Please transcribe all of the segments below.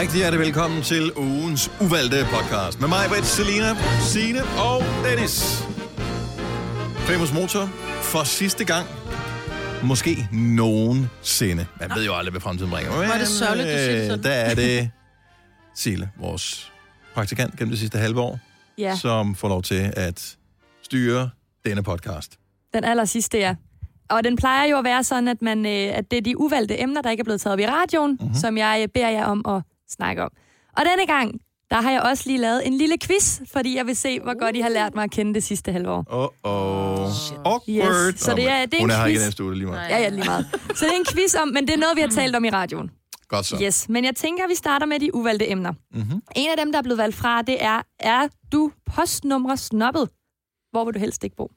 Rigtig hjertelig velkommen til ugens uvalgte podcast. Med mig, Britt, Selina, Signe og Dennis. Famous Motor for sidste gang. Måske nogensinde. Man ved jo aldrig, hvad fremtiden bringer. Men, er det sørgeligt, du siger det sådan. øh, Der er det Sile, vores praktikant gennem det sidste halve år, Ja, som får lov til at styre denne podcast. den aller sidste, ja. Og den plejer jo at være sådan, at, man, øh, at det er de uvalgte emner, der ikke er blevet taget op i radioen, Mhm. mm-hmm. som jeg øh, beder jer om at snakke om. Og denne gang, der har jeg også lige lavet en lille quiz, fordi jeg vil se, hvor godt I har lært mig at kende det sidste halve år. Åh, oh, awkward. Yes, så det er- det er Hun en er her ikke i quiz. næste uge, lige meget. Ja, ja, lige meget. Så det er en quiz om, men det er noget, vi har talt om i radioen. Godt så. Yes, men jeg tænker, at vi starter med de uvalgte emner. Mm-hmm. En af dem, der er blevet valgt fra, det er, er du postnumre snobbet? Hvor vil du helst ikke bo?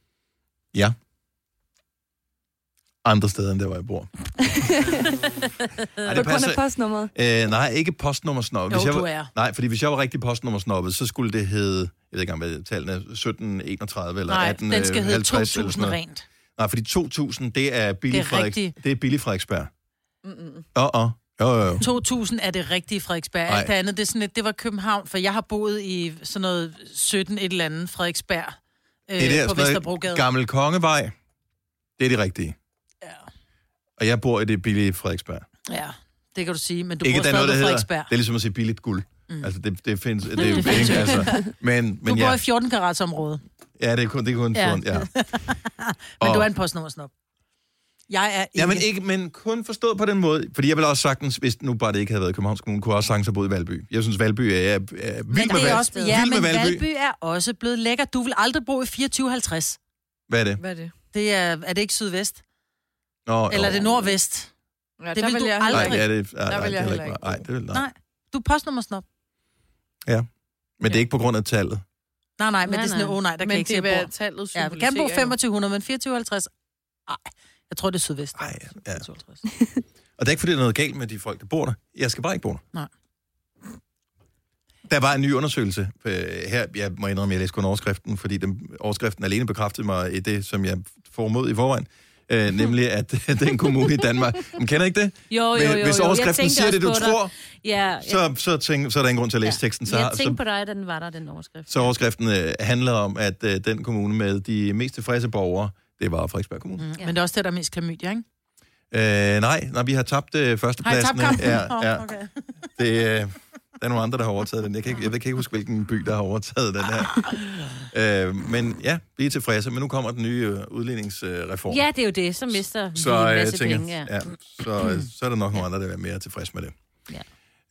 Ja. Andre steder, end der, hvor jeg bor. Ej, På grund af postnummeret? Øh, nej, ikke postnummersnobbet. Jo, jeg du var, er. Nej, fordi hvis jeg var rigtig postnummersnobbet, så skulle det hedde, jeg ved ikke engang, hvad tallene er, 1731 eller Nej, 18, den skal hedde 50 eller sådan 2000 noget. rent. Nej, fordi 2000, det er billig, Det er Frederik, rigtigt. det er billig Frederiksberg. Åh, åh. Jo, jo, jo. 2000 er det rigtige Frederiksberg. Nej. Alt det andet, det, er sådan lidt, det var København, for jeg har boet i sådan noget 17 et eller andet Frederiksberg øh, Det er der, på Vesterbrogade. Gammel Kongevej. Det er det rigtige. Ja. Og jeg bor i det billige Frederiksberg. ja, det kan du sige, men du ikke, bor er stadig noget, på Frederiksberg. det er ligesom at sige billigt guld. Mm. Altså, det, det findes, det, ikke, jo altså. Men, Du men bor ja, i 14 karats område, ja, det er kun, det er kun Ja. ja. ja. men Og- du er en postnummersnop. Jeg er ikke... Ja, men, ikke, men kun forstået på den måde. Fordi jeg vil også sagtens, hvis nu bare det ikke havde været i Københavns Kommune, kunne jeg også sagtens have boet i Valby. Jeg synes, Valby er, er, er vild men med, det er Val- også, ja, vild med men Valby. Valby er også blevet lækker. Du vil aldrig bo i 2450. Hvad er det? Hvad er det? Det er, er det ikke sydvest? Nå, Eller er jo. det nordvest? Ja, Det der vil vil du jeg aldrig- Nej, ja, det, ja, nej, vil det jeg er heller ikke. ikke Nej, det vil, nej. Nej. Du er postnummersnop. Men det er ikke på grund af tallet. Nej, nej, men Nej, det er sådan, nej. åh nej, der kan Men jeg ikke se, det at bo. hvad tallet Ja, vi kan bo symboliserer jo. 2500, men 2450... Nej, jeg tror, det er sydvest. Nej, ja. 52. Og det er ikke, fordi der er noget galt med de folk, der bor der. Jeg skal bare ikke bo der. Nej. Der var en ny undersøgelse øh, her. Jeg må indrømme, at jeg læste kun overskriften, fordi den, overskriften alene bekræftede mig i det, som jeg får mod i forvejen. Øh, nemlig, at den kommune i Danmark... Man kender ikke det? Jo, jo, Men jo. Hvis. Jeg overskriften siger det, du dig. tror, Ja, ja. så, så, tænk, så er der ingen grund til at læse teksten. Så, jeg så, tænkte på dig, da den var der, den overskrift. så overskriften øh, handler om, at øh, den kommune med de mest tilfredse borgere, det var Frederiksberg Kommune. Mm, Men det er også det, der er mest klamydia, ikke? Øh, nej, nej, vi har tabt øh, Har I førstepladsen. tabt kampen? Ja, ja. okay. Det, øh, er nogle andre, der har overtaget den. Jeg kan ikke, jeg kan ikke huske, hvilken by, der har overtaget den her. øh, men ja, vi er tilfredse. Men nu kommer den nye øh, udligningsreform. Ja, det er jo det, så mister vi så en øh, jeg masse tænker, penge. Ja. ja, så, øh, så er der nok nogle andre, der vil være mere tilfredse med det. Ja.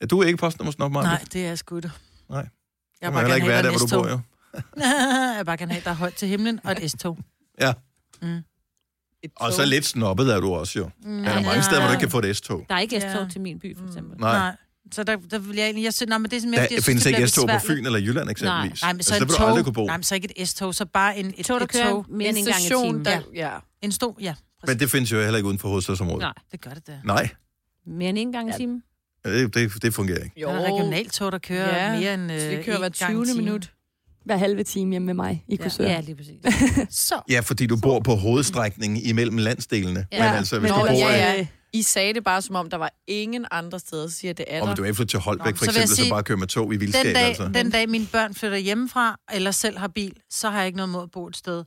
Ja, du er ikke postnummersnop, Maja? Nej, det er sgu. Nej. Jeg bare heller ikke være der, hvor du bor, jo. Jeg bare gerne have, der er højt til himlen, og et S-tog. Ja. Mm. Og så lidt snobbet er du også, jo. Mm, Der er mange steder, hvor du ikke kan få et S-tog. Der er ikke S-tog Ja. til min by, for eksempel. Nej. Nej. Så der, der vil jeg egentlig... Jeg synes, nej, men det er fordi Der jeg findes synes, det ikke S-tog på. Fyn eller Jylland, eksempelvis. Nej, men så altså, et tog... du aldrig kunne bo. Nej, men så ikke et S-tog, så bare en, et, Tog, der et kører tog. mere end en gang i station, timen. der, Ja. ja. En stol, ja. Men det findes jo heller ikke uden for hovedstadsområdet. Nej, Det gør det da. Nej, mere end en gang i timen. det, det, det fungerer ikke. Jo. Der er regionaltog, der kører Ja, mere end øh, så vi kører hver en gang i 20. timen. minut. Hver halve time hjemme med mig i Korsør. Ja, lige præcis. Så. Ja, fordi du bor på hovedstrækningen imellem landsdelene. Ja. Men altså, hvis Nå, du bor ja, i... ja. I sagde det bare, som om der var ingen andre steder, så siger det er Om der. du er flyttet til Holbæk, Nå, for så eksempel, så sige, bare kører med tog i vildskab, Den dag, altså. den dag mine børn flytter hjemmefra, eller selv har bil, så har jeg ikke noget mod at bo et sted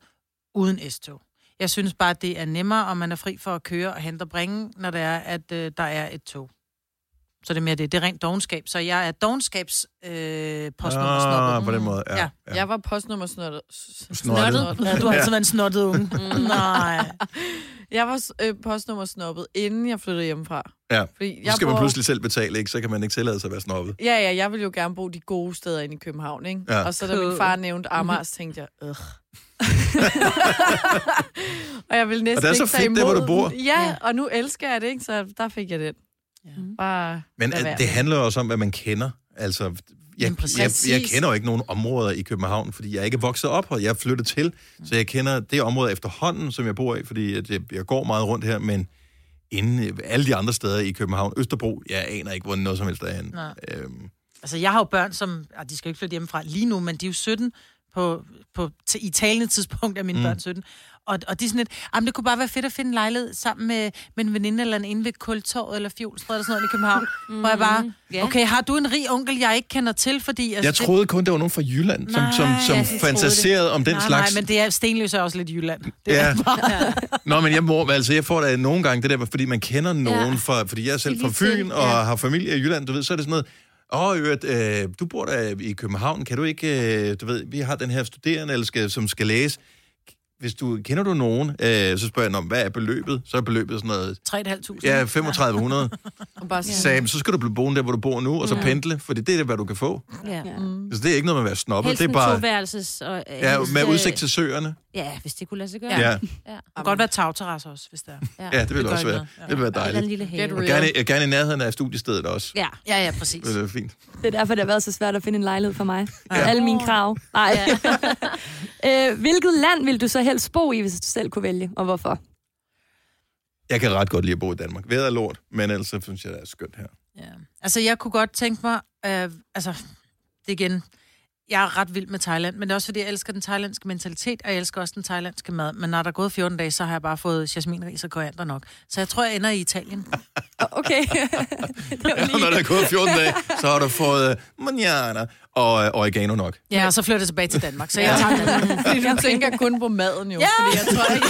uden S-tog. Jeg synes bare, det er nemmere, og man er fri for at køre og hente og bringe, når det er, at øh, der er et tog. Så det er mere det. Det er rent dogenskab. Så jeg er dogenskabs øh, postnummersnobbet. Ah, på den måde, ja. Ja. ja. Jeg var postnummer snottet. Snottet. Ja, du har altid været en snottet unge. Nej. Jeg var øh, postnummer snobbet, inden jeg flyttede hjemmefra. ja. Fordi Så jeg skal man bor- pludselig selv betale, ikke? Så kan man ikke tillade sig at være snobbet. Ja, ja, jeg vil jo gerne bo de gode steder inde i København, ikke? Ja. Og så da min far nævnte Amager, så tænkte jeg, øh. og jeg vil næsten Og det er så ikke fedt, der, hvor du bor. Ja, og nu elsker jeg det, ikke? Så der fik jeg den. Ja. Bare Men at, det handler jo også om, hvad man kender. Altså, jeg, jeg, jeg kender jo ikke nogen områder i København, fordi jeg er ikke vokset op her. Jeg er flyttet til, så jeg kender det område efterhånden, som jeg bor i, fordi jeg, jeg går meget rundt her, men inden alle de andre steder i København, Østerbro, jeg aner ikke, hvor noget som helst er henne. Øhm, Altså, jeg har jo børn, som... Ah, de skal jo ikke flytte hjemmefra lige nu, men de er jo 17 på, på, t- i talende tidspunkt af mine Mm. mm. børn 17. Og, og de er sådan lidt, jamen det kunne bare være fedt at finde en lejlighed sammen med, med en veninde eller en inde ved Kultorvet eller Fjolstræde eller sådan noget i København. Mm, hvor jeg bare, ja. okay, har du en rig onkel, jeg ikke kender til? Fordi, altså, Jeg troede kun, det var nogen fra Jylland, som, Nej, som, som ja, de troede fantaserede om den nej, slags. Nej, men det er, Stenløs er også lidt Jylland. Det Ja. er bare, Nå, men jeg, må, altså, jeg får da nogle gange det der, fordi man kender nogen Ja. fra, fordi jeg er selv fra Fyn og ja. har familie i Jylland, du ved, så er det sådan noget, åh, oh, øvrigt, øh, du bor der i København, kan du ikke, øh, du ved, vi har den her studerende, eller skal, som skal læse. Hvis du, kender du nogen, øh, så spørger jeg, om hvad er beløbet? Så er beløbet sådan noget, 3.500. ja, 3500. Og bare Så skal du blive boende der, hvor du bor nu, og så pendle, for det er det, hvad du kan få. Ja. Så det er ikke noget med at være snobbet, Helst det er en bare toværelses. Og, øh, ja, helst, med øh, udsigt til søerne. Ja, hvis det kunne lade sig gøre. Ja, ja, ja. Det kan godt være tagterrasse også, hvis det er. ja det vil Det også være. noget. Det vil være Eller en dejligt. lille have. Og gerne, gerne i nærheden af studiestedet også. Ja. Ja, ja, præcis. Det er fint. Det er derfor, det har været så svært at finde en lejlighed for mig. Ja. Alle mine krav. Nej. øh, hvilket land vil du så helst bo i, hvis du selv kunne vælge, og hvorfor? Jeg kan ret godt lide at bo i Danmark. Vejret er lort, men ellers så synes jeg, det er skønt her. Ja. Altså, jeg kunne godt tænke mig, øh, altså, det igen, jeg er ret vild med Thailand, men det er også fordi, jeg elsker den thailandske mentalitet, og jeg elsker også den thailandske mad. Men når der er gået 14 dage, så har jeg bare fået jasminris og koriander nok. Så jeg tror, jeg ender i Italien. Okay. det var Ja, når der er gået 14 dage, så har du fået uh, manjana og uh, oregano nok. Ja, og så flytter jeg tilbage til Danmark, så jeg tager Danmark. fordi du tænker kun på maden jo. Ja. Fordi jeg tror ikke...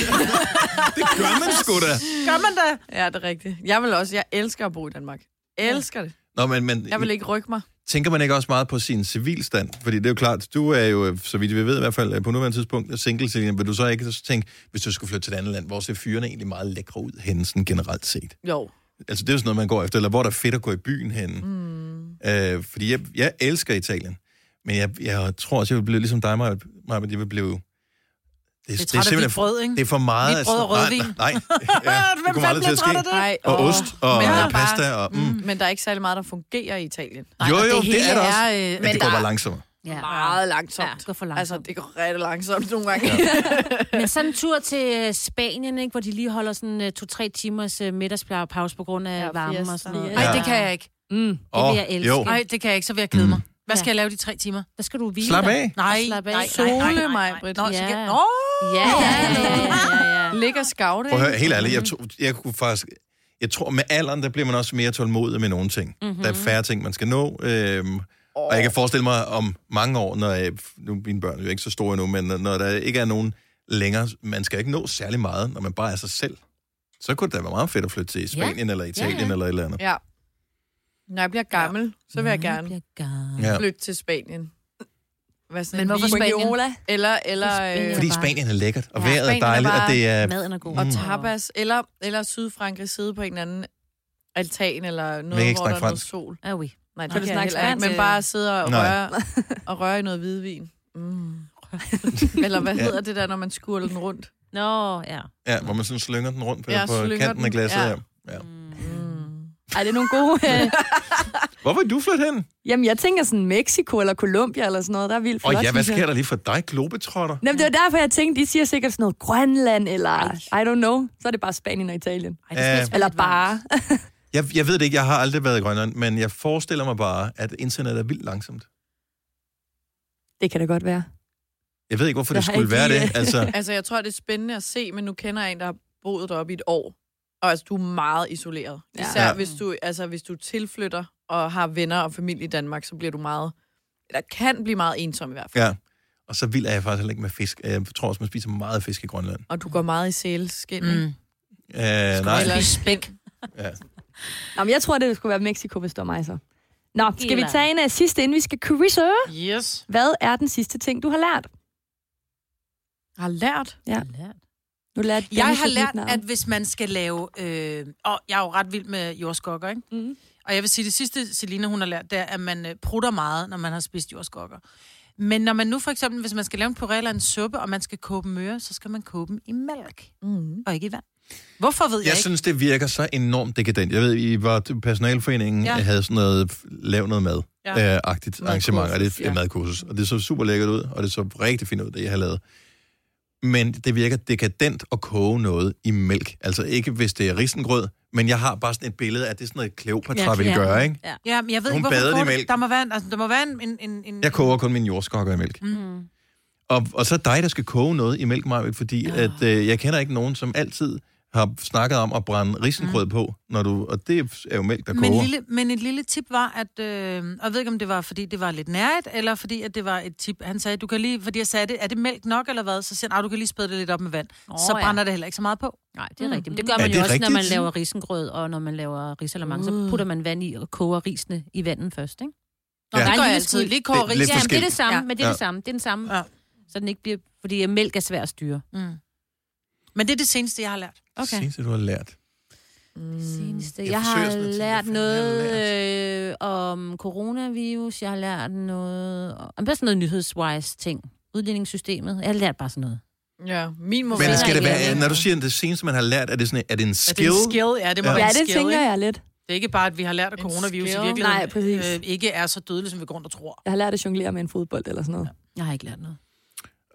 Det gør man sgu da. Gør man det? Ja, det er rigtigt. Jeg vil også. Jeg elsker at bo i Danmark. Elsker det. Nå, men, men Jeg vil ikke rykke mig. Tænker man ikke også meget på sin civilstand? Fordi det er jo klart, du er jo, så vidt vi ved i hvert fald, på nuværende tidspunkt single, Selina. Vil du så ikke så tænke, hvis du skulle flytte til et andet land, hvor ser fyrene egentlig meget lækre ud henne, sådan generelt set? Jo. Altså, det er jo sådan noget, man går efter, eller hvor der er fedt at gå i byen henne. Mm. Øh, fordi jeg, jeg elsker Italien, men jeg, jeg tror også, jeg vil blive ligesom dig, Maja, jeg vil blive... Det, Det er træt af hvidt brød, ikke? Det er for meget... Hvidt brød og altså- rødvin. Nej, nej. Ja, det Hvem kommer aldrig til at ske. det? Nej, Og åh. ost og Men er pasta bare- og... Mm. Men der er ikke særlig meget, der fungerer i Italien. Jo, og jo, det hele er der også. øh, Men Men det går der- bare langsommere. Ja. Meget langsomt. Ja, det går for langsomt. Altså, det går rigtig langsomt nogle gange. Men sådan en tur til øh, Spanien, ikke, hvor de lige holder sådan uh, to-tre timers uh, middagspause på grund af Ja, ja, varmen og sådan noget. Ej, Ja. det kan jeg ikke. Mm. Det Åh, vil jeg elske. jo. Nej, det kan jeg ikke, så vil jeg kede mig. Hvad Ja. skal jeg lave de tre timer? Der skal du hvile Slap dig. af. Nej, Slap af. nej, Sole nej, nej, nej, mig. Britt. Nå, så Ja. kan... Nå, Ja, ja, ja, ja, ja. Ligger skavte, Prøv at høre, helt ærligt, jeg, tror, jeg kunne faktisk... Jeg tror, med alderen, der bliver man også mere tålmodig med nogle ting. Mm-hmm. Der er færre ting, man skal nå. Øhm, og jeg kan forestille mig om mange år, når jeg, nu mine børn er jo ikke så store endnu, men når- når der ikke er nogen længere, man skal ikke nå særlig meget, når man bare er sig selv. Så kunne det da være meget fedt at flytte til Spanien ja. eller Italien Ja, ja. eller et eller andet. Ja. Når jeg bliver gammel, så vil jeg gerne. Ja. flytte til Spanien. Hvad sådan Men en hvorfor Spanien? Viola. Eller, eller, Spanien. øh, Fordi bare- Spanien er lækkert, og Ja, vejret er Spanien er dejligt, og bare- det er... Maden er god. og Mm. tapas. Eller, eller Sydfrankrig sidde på en eller anden altan, eller noget, hvor der er noget sol. Ah, oui. Nej, det Kan kan snakke spansk? Men bare sidde og Nej. røre, og røre i noget hvidvin. Mm. Eller hvad Ja. hedder det der, når man skurler den rundt? Nå, ja. Ja, hvor man sådan slynger den rundt på, Ja, på kanten af den, glasset. ja. Ja. Ja. Mm. Ej, det er nogle gode... Øh... Hvor vil du flytte hen? Jamen, jeg tænker sådan Mexico eller Colombia eller sådan noget. Der er vildt Og flot, ja, hvad sker der lige for dig, globetrotter? Jamen, det var derfor, jeg tænkte, de siger sikkert sådan noget Grønland, eller I don't know. Så er det bare Spanien og Italien. Ej, det være Eller bare. Jeg, jeg ved det ikke, jeg har aldrig været i Grønland, men jeg forestiller mig bare, at internet er vildt langsomt. Det kan det godt være. Jeg ved ikke, hvorfor det skulle ikke være det. Altså, Altså, jeg tror, det er spændende at se, men nu kender jeg en, der har boet deroppe i et år. Og altså, du er meget isoleret. Ja. Især Ja. hvis, du, altså, hvis du tilflytter og har venner og familie i Danmark, så bliver du meget... Eller kan blive meget ensom i hvert fald. ja. Og så vild er jeg faktisk heller ikke med fisk. Jeg tror også, man spiser meget fisk i Grønland. Og du går meget i sælskin, mm. Uh, nej. Eller spæk. Ja. Nå, men jeg tror, det skulle være Mexico, hvis det var mig så. Nå, skal vi Eller- tage en af sidste, inden vi skal quizze? Yes. Hvad er den sidste ting, du har lært? Har lært. Ja. Nu lærte Jeg har lært, at hvis man skal lave... Øh, og jeg er jo ret vild med jordskokker, ikke? Mhm. Og jeg vil sige, det sidste, Selina, hun har lært, det er, at man øh, prutter meget, når man har spist jordskokker. Men når man nu for eksempel, hvis man skal lave en puré eller en suppe, og man skal koge dem møre, så skal man koge dem i mælk, Mm. og ikke i vand. Hvorfor ved jeg, Jeg ikke? synes, det virker så enormt dekadent. Jeg ved, I var til personalforeningen, ja. Havde sådan noget, lav noget mad. Ja. Øh, agtigt arrangement, og det er ja. madkursus. Og det så super lækkert ud, og det så rigtig fint ud, det jeg har lavet. Men det virker dekadent at koge noget i mælk. Altså ikke, hvis det er risengrød, men jeg har bare sådan et billede af, det er sådan noget Cleopatra Ja, vil ja. gøre, ikke? Ja. Ja, men jeg ved Hun ikke, hvorfor i mælk. Der må være, en- altså, der må være en... en, en, Jeg koger kun mine jordskokker i mælk. Mm. Og, og så dig, der skal koge noget i mælk, Maja, fordi ja. at, øh, jeg kender ikke nogen, som altid har snakket om at brænde risengrød mm. på, når du, og det er jo mælk, der Men, koger. lille, men et lille tip var, at... Øh, og jeg ved ikke, om det var, fordi det var lidt nærigt, eller fordi at det var et tip. Han sagde, du kan lige... Fordi jeg sagde, det, er det mælk nok, eller hvad? Så siger han, "Ah, du kan lige spæde det lidt op med vand. Åh, så ja. brænder det heller ikke så meget på. Nej, det er Mm. rigtigt. Men det gør Er man det jo også, når man rigtigt? laver risengrød, og når man laver risalamang, så putter man vand i og koger risene i vandet først, ikke? Nå, ja. Der det gør jeg altid. Lige koger er ris. lidt Ja, men det er det samme, Ja. men det er Ja. det samme. Det er den samme. Ja. Så den ikke bliver... Fordi mælk er svært at styre. Mm. Men det er det seneste, jeg har lært. Okay. Seneste, du har lært. Seneste. Jeg Jeg, har sådan tænke, lært noget øh, om coronavirus. Jeg har lært noget... Om bare sådan noget nyhedswise ting. Udligningssystemet. Jeg har lært bare sådan noget. Ja, min må Men være... skal det være, når du siger, at det seneste, man har lært, er det, sådan, er det en Er skill? det en skill? Ja, det må Ja. ja. være Ja, en det skill, tænker ikke? jeg lidt. Det er ikke bare, at vi har lært, at coronavirus i virkeligheden Nej, præcis. øh, ikke er så dødelig, som vi går rundt og tror. Jeg har lært at jonglere med en fodbold eller sådan noget. Jeg har ikke lært noget.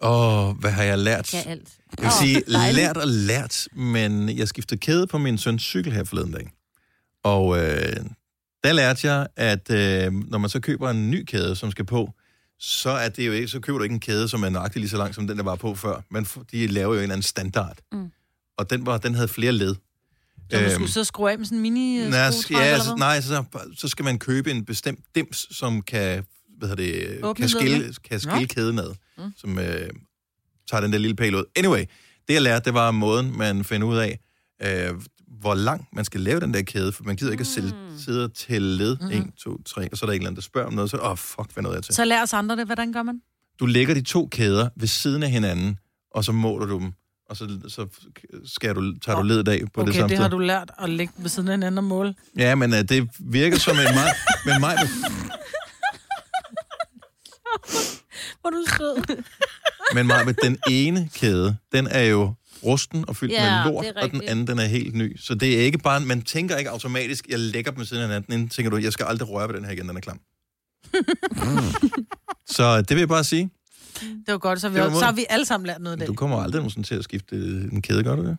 Åh, hvad har jeg lært? Jeg alt. Jeg vil sige, dejligt. lært og lært, men jeg skiftede kæde på min søns cykel her forleden dag. Og øh, der lærte jeg, at øh, når man så køber en ny kæde, som skal på, så, er det jo ikke, så køber du ikke en kæde, som er nøjagtig lige så lang, som den, der var på før. Men de laver jo en eller anden standard. Mm. Og den, var, den havde flere led. Så Øhm, skulle sidde og skrue af med sådan en mini øh, Nej, ja, så, nej så, så skal man købe en bestemt dims, som kan, hvad hedder det, Åbne kan skille, kan skille Nå. kæden ad, mm. som øh, tager den der lille pæl ud. Anyway, det jeg lærte, det var måden, man finder ud af, øh, hvor lang man skal lave den der kæde, for man gider ikke at sælge, sidde og tælle led. Mhm. 1, 2, 3, og så er der en eller anden, der spørger om noget, så åh, oh, fuck, hvad noget jeg til. Så lær os andre det. Hvordan gør man? Du lægger de to kæder ved siden af hinanden, og så måler du dem, og så, så skal du, tager du ledet af på okay, det samme det sted. har du lært at lægge ved siden af hinanden og måle. Ja, men uh, det virker som en meget... Men mig, Hvor du sød. men med den ene kæde, den er jo rusten og fyldt Ja, med lort, det og den anden, den er helt ny. Så det er ikke bare... Man tænker ikke automatisk, jeg lægger dem siden af hinanden, inden tænker du, jeg skal aldrig røre ved den her igen, den er klam. så det vil jeg bare sige. Det var godt, så, vi, Det var så har vi alle sammen lært noget i dag. Du kommer aldrig nogensinde til at skifte en kæde, gør du det?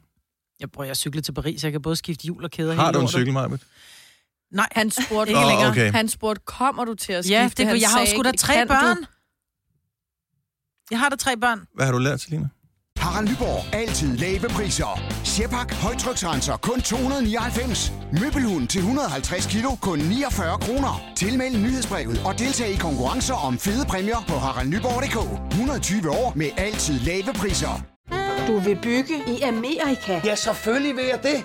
Jeg prøver at cykle til Paris, så jeg kan både skifte hjul og kæder. Har du en cykel, Majbet? Nej, Han spurgte, Ikke Åh, længere. okay. han spurgte, kommer du til at skifte? ja, det, Han jeg har jo sgu da tre "Kan du?" børn. Jeg har da tre børn. Hvad har du lært, Selina? Harald Nyborg. Altid lave priser. Sjehpak. Højtryksrenser. Kun 299. Møbelhund til 150 kilo. Kun 49 kroner. Tilmeld nyhedsbrevet og deltag i konkurrencer om fede præmier på haraldnyborg.dk. 120 år med altid lave priser. Du vil bygge i Amerika? Ja, selvfølgelig vil jeg det.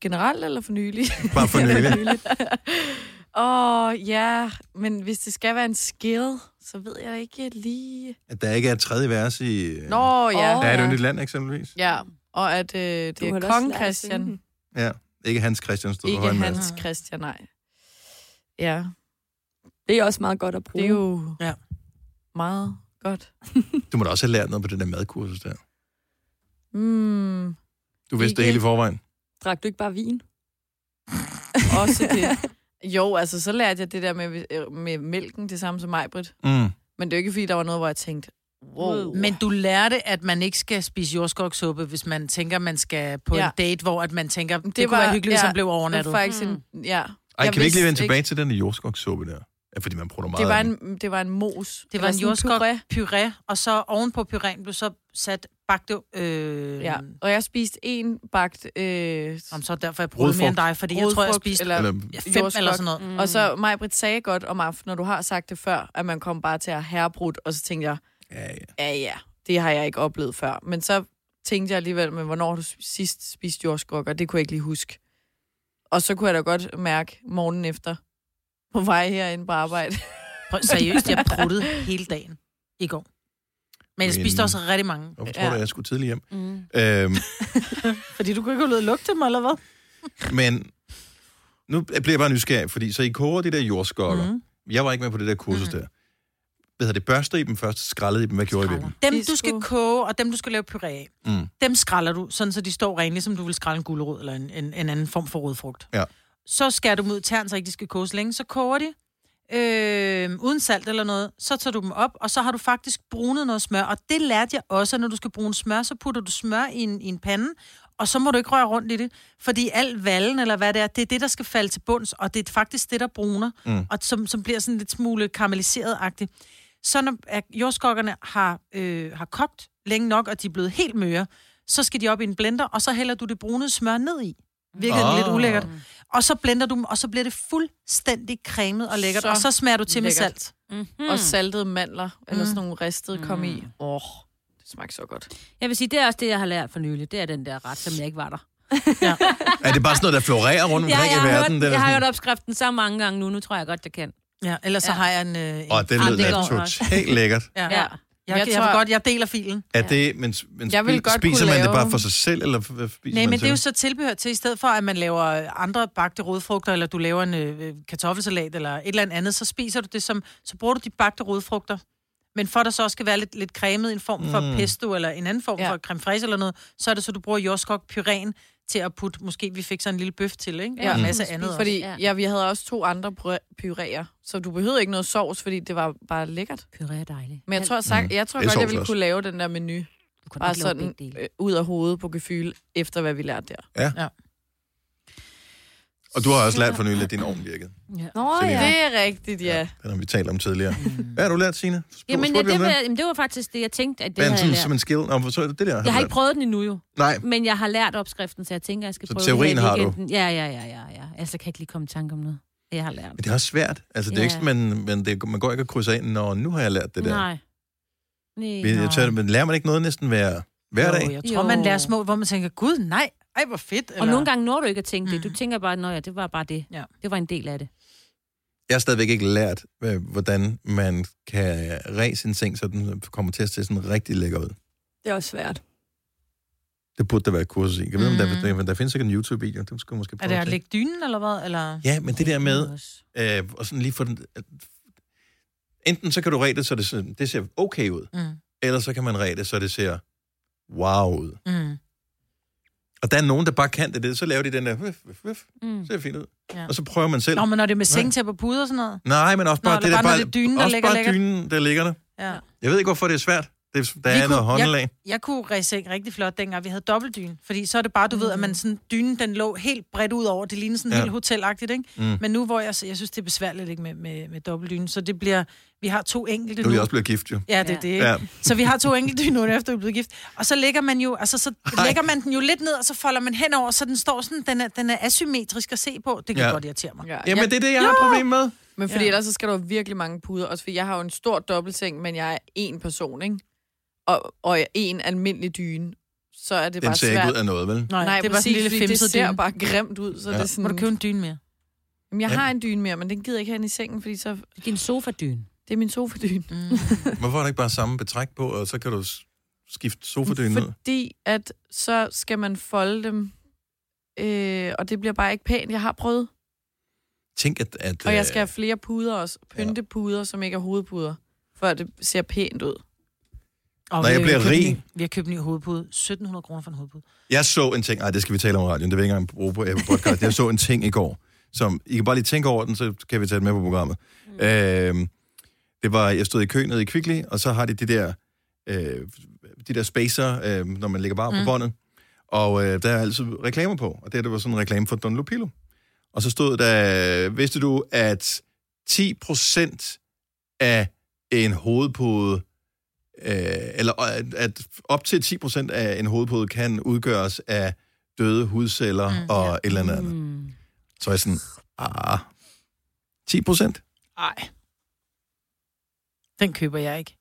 generelt eller for nylig? Bare for nylig. Åh, oh, ja. Men hvis det skal være en skill, så ved jeg ikke lige... At der ikke er et tredje vers i... øh, Nå, ja. Der er et yndigt land, eksempelvis. Ja, og at øh, det Du er kong Christian. Ja, ikke Hans Christian stod Ikke Hans Christian, nej. Ja, Det er også meget godt at bruge. det er jo Ja. meget godt. Du må da også have lært noget på det der madkursus der. Mm, Du vidste det Ikke. hele i forvejen. Drak du ikke bare vin? også det. Jo, altså så lærte jeg det der med, øh, med mælken, det samme som mig, Britt. Mm. Men det er jo ikke, fordi der var noget, hvor jeg tænkte, wow. Men du lærte, at man ikke skal spise jordskogssuppe, hvis man tænker, man skal på Ja. en date, hvor at man tænker, det, det kunne være hyggeligt, ja, som blev overnattet. Det var faktisk en, ja. Ej, Jeg kan vi ikke lige vende vidste tilbage til den jordskogssuppe der? Ja, fordi man bruger meget Det var en, det var en mos. Det var en sådan jordskok puré. puré, og så oven på puréen blev så sat bagte... Øh, Ja, og jeg spiste en bagt... Øh, Om så er derfor, jeg brugte mere end dig, fordi jeg tror, jeg rodfrugt spiste eller, Eller- fem jordskok. eller sådan noget. Mm. Og så Majbrit sagde godt om aftenen, når du har sagt det før, at man kom bare til at herrebrudt, og så tænkte jeg, Ja, ja. ja ja, det har jeg ikke oplevet før. Men så tænkte jeg alligevel, men hvornår du sidst spist jordskok, og det kunne jeg ikke lige huske. Og så kunne jeg da godt mærke morgenen efter på vej herinde på arbejde. Prøv, seriøst, jeg pruttede hele dagen i går. Men jeg spiste også rigtig mange. Hvorfor tror du, at jeg skulle tidligt hjem? Mm. Øhm, Fordi du kunne ikke holde lugte dem, eller hvad? men nu bliver jeg bare nysgerrig, fordi så I koger de der jordskokker. Mm. Jeg var ikke med på det der kursus mm. der. Hvad hedder det? Børster I dem først? Skrællede I dem? Hvad gjorde I ved dem? Dem, du skal koge, og dem, du skal lave puré af, Mm. dem skræller du, sådan så de står rene, ligesom du vil skrælle en gulerod eller en, en, en anden form for rodfrugt. Ja. Så skærer du dem ud i tern, så ikke de skal koges længe. Så koger de, øh, uden salt eller noget. Så tager du dem op, og så har du faktisk brunet noget smør. Og det lærte jeg også, at når du skal brune smør, så putter du smør i en, i en pande, og så må du ikke røre rundt i det. Fordi al vallen, eller hvad det er, det er det, der skal falde til bunds, og det er faktisk det, der bruner, Mm. og som, som bliver sådan lidt smule karamelliseret-agtigt. Så når jordskokkerne har, øh, har kogt længe nok, og de er blevet helt møre, så skal de op i en blender, og så hælder du det brune smør ned i. Virkelig Ah. oh. lidt ulækkert. Og så blender du dem, og så bliver det fuldstændig cremet og lækkert. Så og så smager du til med lækkert. salt. Mm-hmm. Og saltede mandler, eller Mm. sådan nogle ristede, kom i. Åh, oh, det smagte så godt. Jeg vil sige, det er også det, jeg har lært for nylig. Det er den der ret, som jeg ikke var der. Er det bare sådan noget, der florerer rundt Ja, omkring jeg i har, verden? hørt, Den er jeg har hørt opskriften så mange gange nu. Nu tror jeg godt, jeg kan. Ja, ellers så har jeg en... Øh, en Og det også. totalt lækkert. Ja. Ja. Ja. Jeg, Jeg jeg, tror- jeg, godt, jeg deler filen. Er det, men, men Jeg vil godt spiser man det lave- bare for sig selv, eller hvad spiser Nej, man men det er jo så tilbehør til, i stedet for, at man laver andre bagte rodfrugter, eller du laver en øh, kartoffelsalat, eller et eller andet, så spiser du det som, så bruger du de bagte rodfrugter. Men for at der så også skal være lidt, lidt cremet i en form for Mm. pesto, eller en anden form Ja. ja. for creme fraise eller noget, så er det så, du bruger jordskok pyren til at putte, måske vi fik så en lille bøf til, ikke? Ja. Og en masse andet også. Fordi ja. vi havde også to andre puréer, så du behøvede ikke noget sovs, fordi det var bare lækkert. Puré er dejligt. Men jeg tror, sagt, Mm. jeg tror Det godt, jeg ville også. kunne lave den der menu. kunne Bare sådan øh, ud af hovedet på gefyl, efter hvad vi lærte der. Ja. ja. Og du har også lært for nylig, at din ovn virkede. Ja. Nå Selina. Det er rigtigt, ja. Den har vi talt om tidligere. Hvad har du lært, Signe? Jamen, ja, om det, var, jamen, det var faktisk det, jeg tænkte, at det Hvad er havde sådan, jeg som lært. en skill? Nå, så det der. Jeg har ikke prøvet den endnu jo. Nej. Men jeg har lært opskriften, så jeg tænker, jeg skal Så prøve teorien det her har du? Ja, ja, ja, ja, ja. Altså, kan jeg ikke lige komme i tanke om noget. Jeg har lært. Men det er også svært. Altså, det er Ja. ikke sådan, man, men det, man går ikke og krydser ind, når nu har jeg lært det der. Nej. Nej, Jeg tør, men lærer man ikke noget næsten hver, hver dag? Jo, jeg tror, man lærer små, hvor man tænker, gud, nej, ej, hvor fedt. Og nogle gange når du ikke at tænke det. Du tænker bare, at ja, det var bare det. Ja. Det var en del af det. Jeg har stadigvæk ikke lært, øh, hvordan man kan ræse sin seng, så den kommer til at se sådan rigtig lækker ud. Det er også svært. Det burde der være et kursus i. Jeg ved, mm. der, der, der findes ikke en YouTube-video. Det skulle måske Er prøve det at lægge dynen, eller hvad? Eller? Ja, men det der med, øh, og sådan lige for den, øh, enten så kan du ræde det, så det, ser- det ser okay ud, Mm. eller så kan man ræde det, så det ser wow ud. Mm. Og der er nogen, der bare kan det, det så laver de den der, vif, vif, vif, Mm. ser fint ud. Ja. Og så prøver man selv. Nå, men når det er med sengtæppe og puder og sådan noget? Nej, men også Nå, bare, eller det der bare, det dynen, der ligger bare dynen, der ligger der. Ja. Jeg ved ikke, hvorfor det er svært. Det, der Vi er noget håndlag. jeg, jeg kunne ræse seng rigtig flot, dengang vi havde dobbeltdyne. Fordi så er det bare, du mm. ved, at man sådan, dynen den lå helt bredt ud over. Det ligner sådan Ja. helt hotelagtigt, ikke? Mm. Mm. Men nu, hvor jeg, jeg synes, det er besværligt ikke med, med, med dobbeltdyne, så det bliver, vi har to enkelte Nu er nu. jeg også blevet gift, jo. Ja, det er det, ikke? Ja. Så vi har to enkelte nu, efter vi er blevet gift. Og så lægger man jo, altså så lægger man den jo lidt ned, og så folder man henover, så den står sådan, den er, den er asymmetrisk at se på. Det kan Ja. godt irritere mig. Ja. Jamen, det er det, jeg har et problem med. Men fordi Ja. ellers så skal du have virkelig mange puder. Også fordi jeg har jo en stor dobbeltseng, men jeg er én person, ikke? Og, og en almindelig dyne. Så er det Den bare ser svært. ikke ud af noget, vel? Nej, Nej, det er bare sådan en lille fordi det ser dyne. bare grimt ud. Så Ja. ja. det er sådan, Må du købe en dyne mere? Jamen, jeg Ja. har en dyne mere, men den gider jeg ikke have i sengen, fordi så... Din sofadyne. Det er min sofadyne. Mm. Hvorfor er der ikke bare samme betræk på, og så kan du skifte sofadynen ud? Fordi at så skal man folde dem, øh, og det bliver bare ikke pænt. Jeg har prøvet. Tænk, at... at Og jeg øh, skal have flere puder også. Pyntepuder, som ikke er hovedpuder. For at det ser pænt ud. Og Når vi jeg har bliver købt rig- en ny- Vi har købt en ny hovedpude. 1700 kroner for en hovedpude. Jeg så en ting, ej, det skal vi tale om i radioen, det vil jeg ikke engang bruge på, på podcast. Jeg så en ting i går, som, I kan bare lige tænke over den, så kan vi tage det med på programmet. Mm. Øhm, det var, jeg stod i kø nede i Kvickly, og så har de de der, øh, de der spacer, øh, når man lægger bare mm. på båndet, og øh, der er altid reklamer på, og det, her, det var sådan en reklame for Don Lupilo. Og så stod der, vidste du, at 10% af en hovedpude, øh, eller at, op til 10% af en hovedpude kan udgøres af døde hudceller mm, og et eller andet. Mm. Så er jeg sådan, ah, 10%? Nej. Den køber jeg ikke.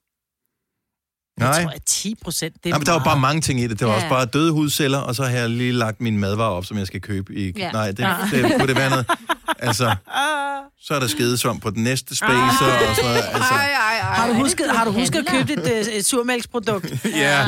Nej. tror jeg 10 procent. Det er Nej, men der var bare mange ting i det. Det var Ja. også bare døde hudceller, og så har jeg lige lagt min madvarer op, som jeg skal købe i... Ja. Nej, det, Ja. det, kunne det være noget... Altså, så er der skedesvamp på den næste spacer og sådan noget. Altså, Har du husket, har du husket at købe et, øh, et surmælksprodukt? ja,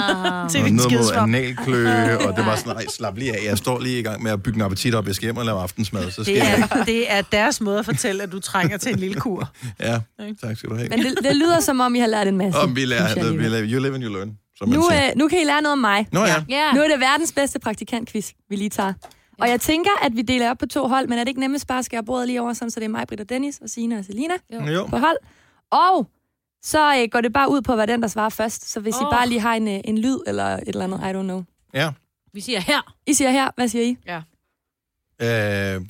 Til og din noget mod analkløe, og det var sådan, nej, slap lige af. Jeg står lige i gang med at bygge en appetit op. Jeg skal hjem og lave aftensmad, så skal Det jeg... er, det er deres måde at fortælle, at du trænger til en lille kur. Ja, tak skal du have. Men det, det lyder som om, I har lært en masse. Og vi lærer, jeg vi lærer, you live and you learn, som man Nu, siger. øh, nu kan I lære noget om mig. Nå ja. Ja. Nu er det verdens bedste praktikantquiz, vi lige tager. Og jeg tænker, at vi deler op på to hold, men er det ikke nemmest bare at skære bordet lige over, sådan, så det er mig, Britt og Dennis, og Sina og Selina Jo. På hold. Og så øh, går det bare ud på, hvad den, der svarer først. Så hvis oh. I bare lige har en, øh, en lyd eller et eller andet, I don't know. Ja, Vi siger her. I siger her, hvad siger I? Ja. Øh,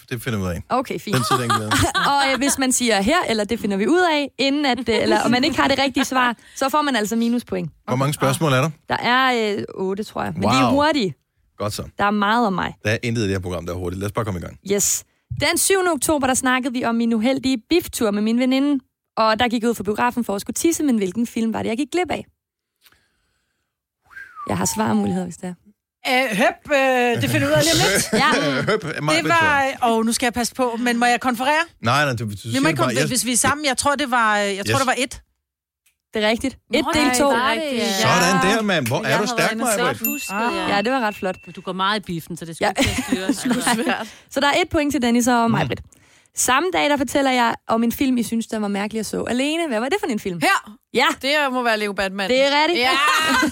det finder vi ud af. Okay, fint. Den tid, den og øh, hvis man siger her, eller det finder vi ud af, inden at, øh, eller om man ikke har det rigtige svar, så får man altså minuspoint. Hvor mange spørgsmål er der? Der er øh, otte, tror jeg. Men de er Wow. hurtige. Godt så. Der er meget om mig. Der er intet i det her program, der er hurtigt. Lad os bare komme i gang. Yes. Den 7. oktober, der snakkede vi om min uheldige biftur med min veninde. Og der gik jeg ud for biografen for at skulle tisse, men hvilken film var det, jeg gik glip af? Jeg har svarmuligheder, hvis det er. Øh, høp, øh, det finder ud af lige om lidt. Ja. Høp, mig, Det var... Åh, nu skal jeg passe på, men må jeg konferere? Nej, nej, du, du Vi må ikke bare... konferere, Jeg, hvis vi er sammen. Jeg tror, det var, jeg tror, Yes. det var et. Det er rigtigt. Et Nå, del to. det, ja. sådan der, mand. Hvor er Jeg du havde stærk, og Maja? set husket, ja. Det var ret flot. Du går meget i biffen, så det skal Ja. ikke styre. Så der er et point til Dennis og mig, Britt. Samme dag, der fortæller jeg om en film, I synes, der var mærkelig at så. Alene, hvad var det for en film? Her! Ja, Det må være Leo Batman. det er rigtigt. Ja!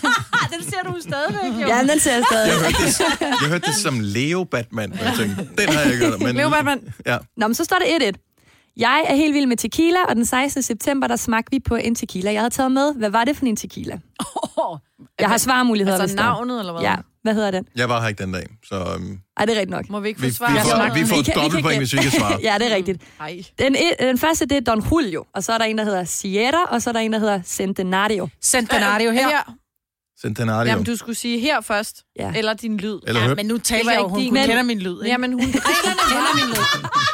Den ser du stadigvæk, jo. Ja, den ser jeg stadig. Jeg hørte, det, jeg hørte det som Leo Batman, og jeg tænkte, den har jeg ikke hørt. Men, Leo Batman. Ja. Nå, men så står det 1-1. Jeg er helt vild med tequila, og den 16. september, der smagte vi på en tequila, jeg havde taget med. Hvad var det for en tequila? Jeg har svarmuligheder, Altså hvis der er. navnet, eller hvad? Ja, hvad hedder den? Jeg var her ikke den dag, så um, Ej, det er rigtigt nok. Må vi ikke vi, få vi, svar? får, vi Vi får kan- vi dobbelt kan point, hvis vi ikke svarer. ja, det er rigtigt. Ej. Den, e- den første, det er Don Julio, og så er der en, der hedder Sierra, og så er der en, der hedder Centenario. Centenario her. her. Centenario. Jamen, du skulle sige her først. Ja. Eller din lyd. Eller Ja, høb. men nu Det taler jeg jo, hun, hun Men- kender min lyd. Ikke? Jamen, hun kender min lyd.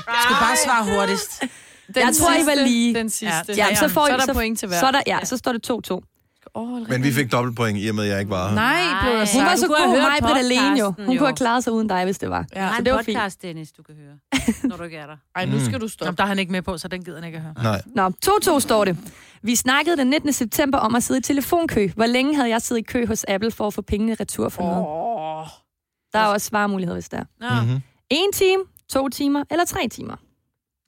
Jeg skal bare svare hurtigst. Den Jeg tror, I var sidste, lige- Den sidste. Ja, så får så I, er der point til hver. Så, er der, ja, så står det 2-2. Oh, Men vi fik dobbelt point, i og med, at jeg ikke var her. Nej, blev der Hun var så god, mig Britt alene jo. Hun jo. kunne have klaret sig uden dig, hvis det var. Ja. Så det var fint. podcast, Dennis, du kan høre, når du ikke er der. Ej, nu skal du Nå, stoppe. der er han ikke med på, så den gider han ikke at høre. Nej. Nå, 2-2 står det. Vi snakkede den 19. september om at sidde i telefonkø. Hvor længe havde jeg siddet i kø hos Apple for at få pengene retur for noget? Åh. Der er også svarmuligheder, hvis der er. Nå. Mm-hmm. En time, to timer eller tre timer.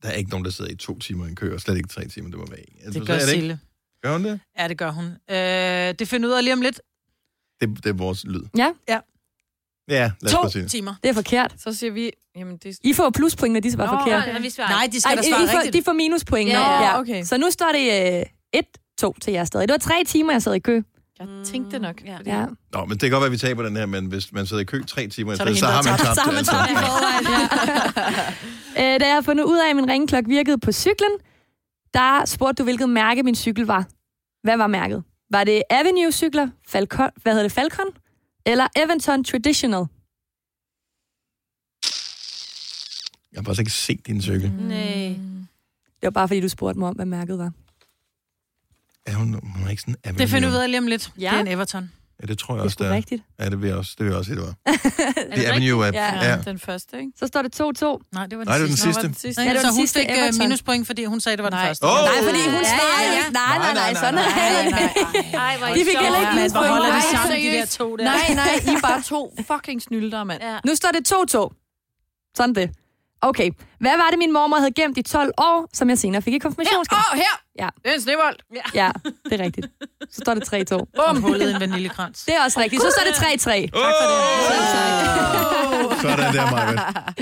Der er ikke nogen, der sidder i to timer i en kø, og slet ikke tre timer, det må være en. Altså, Det så gør er ikke- Sille. Gør hun det? Ja, det gør hun. Øh, det finder ud af lige om lidt. det? Det er vores lyd. Ja, Ja, lad os To sige det. timer. det er forkert. Så siger vi, jamen det... I får pluspoint, når de svarer Nå, forkert. nej, vi svarer Nej, de skal Ej, da svare I får, rigtigt. de får minuspoint. Ja, ja, okay. Så nu står det øh, 1-2 til jer stadig. Det var tre timer, jeg sad i kø. Jeg tænkte nok. Ja. fordi- Ja. Nå, men det kan godt være, at vi taber den her, men hvis man sidder i kø tre timer, Så det så, har man tabt. Så har man altså. tabt ja. øh, da jeg har fundet ud af, at min ringklokke virkede på cyklen, der spurgte du, hvilket mærke min cykel var. Hvad var mærket? Var det Avenue-cykler, Falcon, hvad hedder det, Falcon? Eller Eventon Traditional? Jeg har faktisk ikke set din cykel. Nej. Det var bare, fordi du spurgte mig om, hvad mærket var. Er hun, hun er ikke sådan Avenue? Det finder vi ud af lige om lidt. Ja. Det er en Everton. Ja, det tror jeg Det er også, det er. rigtigt. Ja, det vil jeg også, det vil jeg også sige, det var. Er Det er Avenue App. Ja. Ja. Den første, ikke? Så står det 2-2. Nej, det var den Nej, det var den sidste. Var den sidste? Nej, det var så den hun sidste fik øh, Everton. minuspoint, fordi hun sagde, det var den Nej. første. Åh! Nej, fordi hun svarede ja, jo ja. Nej, nej, nej, sådan er Nej, det De I fik heller ikke minuspoint. hvor holder de Nej, sammen, de der to der? Nej, nej, I er bare to fucking snylder, mand. Nu står det 2-2. Sådan det. Okay. Hvad var det, min mormor havde gemt i 12 år, som jeg senere fik i konfirmationsgave? åh, her! Ja. Det er en snebold. Ja, det er rigtigt. Så står det 3-2. Bum, hullet en vaniljekrans. Det er også rigtigt. Så står det 3-3. Oh! Sådan der, Maja.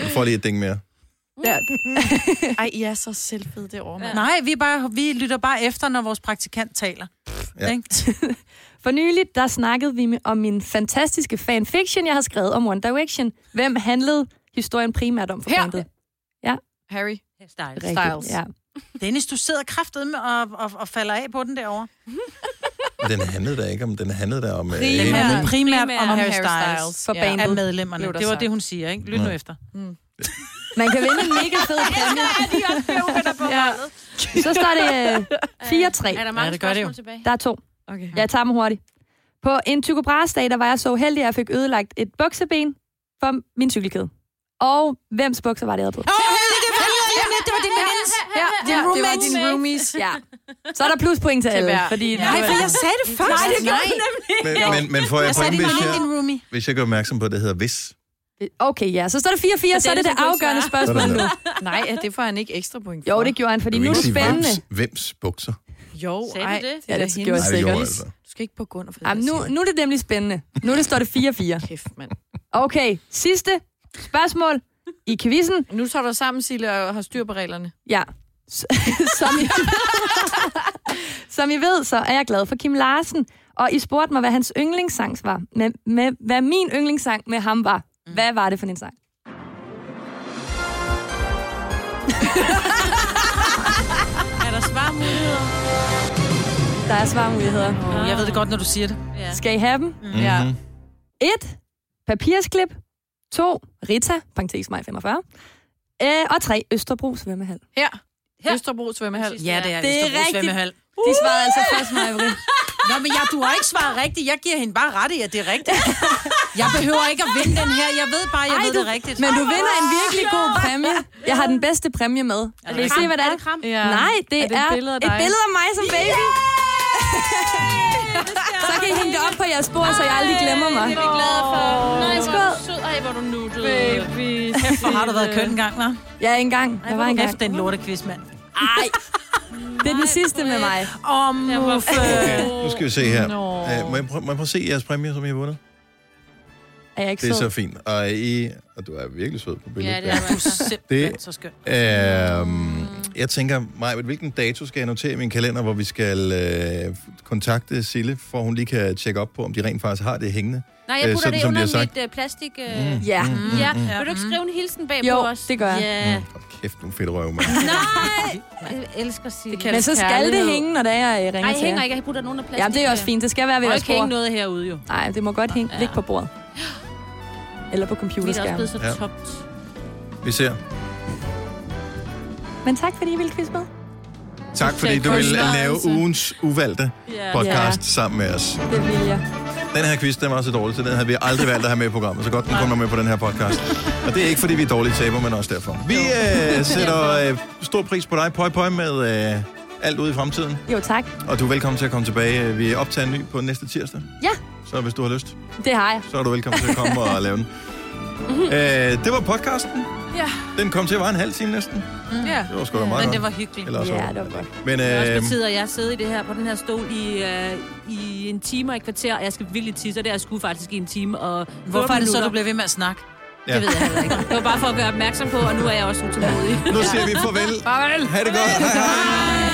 Du får lige et ding mere. Ja. Ej, I er så selvfede derovre, mand. Nej, vi, bare, vi lytter bare efter, når vores praktikant taler. Ja. Ikke? For nyligt, der snakkede vi om min fantastiske fanfiction, jeg har skrevet om One Direction. Hvem handlede historien primært om for Her. bandet? Harry. Styles. Rigtigt, Styles. Ja. Dennis, du sidder kraftet med og, og, og falder af på den derovre. Den handlede der ikke om, den handlede der om... øh, Den en- handler primært om om Harry Styles. Styles. For Ja. bandet. Af medlemmerne. Det var sagt. det, hun siger, ikke? Lyt nu Ja. efter. Man kan vinde en mega fed præmie. Ja. Så står det øh, 4-3. Er der mange Ja, det gør det jo. tilbage? Der er to. Okay. Jeg tager dem hurtigt. På en Tycho Brahes-dag, der var jeg så heldig, at jeg fik ødelagt et bukseben for min cykelkæde. Og hvems bukser var det, jeg havde på? det var din venindes. Ja, Ja, det var din roomies. Ja. Så er der pluspoint til alle. hver. Fordi Nej, for jeg sagde det først. Nej, det du nemlig. Men, men, men får jeg, Jeg point, hvis jeg, hvis jeg gør opmærksom på, at det hedder hvis? Okay, ja. Så står der 4-4, så er det det afgørende spørgsmål nu. Nej, det får han ikke ekstra point for. Jo, det gjorde han, fordi nu er det spændende. Hvems, bukser? Jo, Sagde ej, det? Ja, er det gjorde jeg det sikkert. gjorde altså. Du skal ikke på grund af Jamen, nu, nu er det nemlig spændende. Nu er det står det 4-4. Kæft, mand. Okay, sidste spørgsmål i quizzen. Nu tager du sammen, Sille, og har styr på reglerne. Ja. Som I, som I ved, så er jeg glad for Kim Larsen. Og I spurgte mig, hvad hans yndlingssang var. Med, med, hvad min yndlingssang med ham var. Hvad var det for en sang? Er der svarmuligheder? Der er svarmuligheder. Oh, jeg ved det godt, når du siger det. Ja. Skal I have dem? Mm-hmm. Ja. 1. Papirsklip. 2. Rita, parentes mig 45. Øh, og 3. Østerbro svømmehal. Her. Østerbro svømmehal. Ja, det er, Det er Østerbro rigtigt. Svømmehal. De svarede altså først mig. Nå, men jeg, du har ikke svaret rigtigt. Jeg giver hende bare ret i, at det er rigtigt. Jeg behøver ikke at vinde den her. Jeg ved bare, jeg Ej, ved du- det rigtigt. Men du vinder en virkelig god præmie. Jeg har den bedste præmie med. det Vil I se, hvad det er? kram? Ja. Nej, det Er er, det et billede af et billede af mig som baby. Kan I hænge det op på jeres bord, så jeg aldrig glemmer mig. Det er vi glade for. Nej, hvor er Skål. du sød. Ej, hvor er du nuttet. Baby. Kæft, hvor har du været køn engang, hva'? Ja, engang. Jeg var engang. Kæft, den lortequiz, mand. Ej. Det er den sidste med mig. Åh, Muffe. Okay, nu skal vi se her. Nå. Uh, må, jeg prøve, må jeg prøve at se jeres præmie, som I har vundet? Er jeg ikke Det er sød? så fint. Og, I, og du er virkelig sød på billedet. Ja, det er Du er simpelthen så skøn. Øhm, jeg tænker, Maj, hvilken dato skal jeg notere i min kalender, hvor vi skal øh, kontakte Sille, for hun lige kan tjekke op på, om de rent faktisk har det hængende. Nej, Øh, jeg putter sådan, det de under har mit uh, plastik... Ja. Mm, Ja, mm, mm. vil du ikke skrive en hilsen bag Jo, på os? det gør jeg. Ja. Hold kæft, nogle fedt røv, mand. Nej, jeg elsker at Det kan- Men så skal det hænge, når det er, jeg ringer Nej, til hænger ikke. Jeg putter den under plastik. Jamen, det er også fint. Det skal være ved ikke hænge noget herude, jo. Nej, det må godt hænge. Ja. Ligge på bordet. Eller på Vi er også computerskærmen. blevet så Ja. topt. Vi ser. Men tak, fordi I ville quiz med. Tak, fordi du vil lave ugens uvalgte podcast sammen med os. Det vil jeg. Den her quiz, den var så dårlig, så den havde vi aldrig valgt at have med i programmet. Så godt, den kommer med på den her podcast. Og det er ikke, fordi vi er dårlige taber, men også derfor. Vi øh, sætter øh, stor pris på dig, pøj pøj, med øh, alt ude i fremtiden. Jo, tak. Og du er velkommen til at komme tilbage. Vi optager en ny på næste tirsdag. Ja, Så hvis du har lyst, det har jeg. så er du velkommen til at komme og lave den. Øh, det var podcasten. Ja. Den kom til at være en halv time næsten. Ja. Det var sgu da meget Men godt. det var hyggeligt. Eller også Ja, det var godt. Men Det er også øh, på tide, at jeg sidder i det her, på den her stol i, øh, i en time og et kvarter, og jeg skal virkelig tisse, og det er jeg skulle faktisk i en time og Hvorfor er det så, du bliver ved med at snakke? ja. Det ved jeg heller ikke. Det var bare for at gøre opmærksom på, og nu er jeg også utålmodig. nu siger vi farvel. Farvel. Ha' det godt. Hej hej.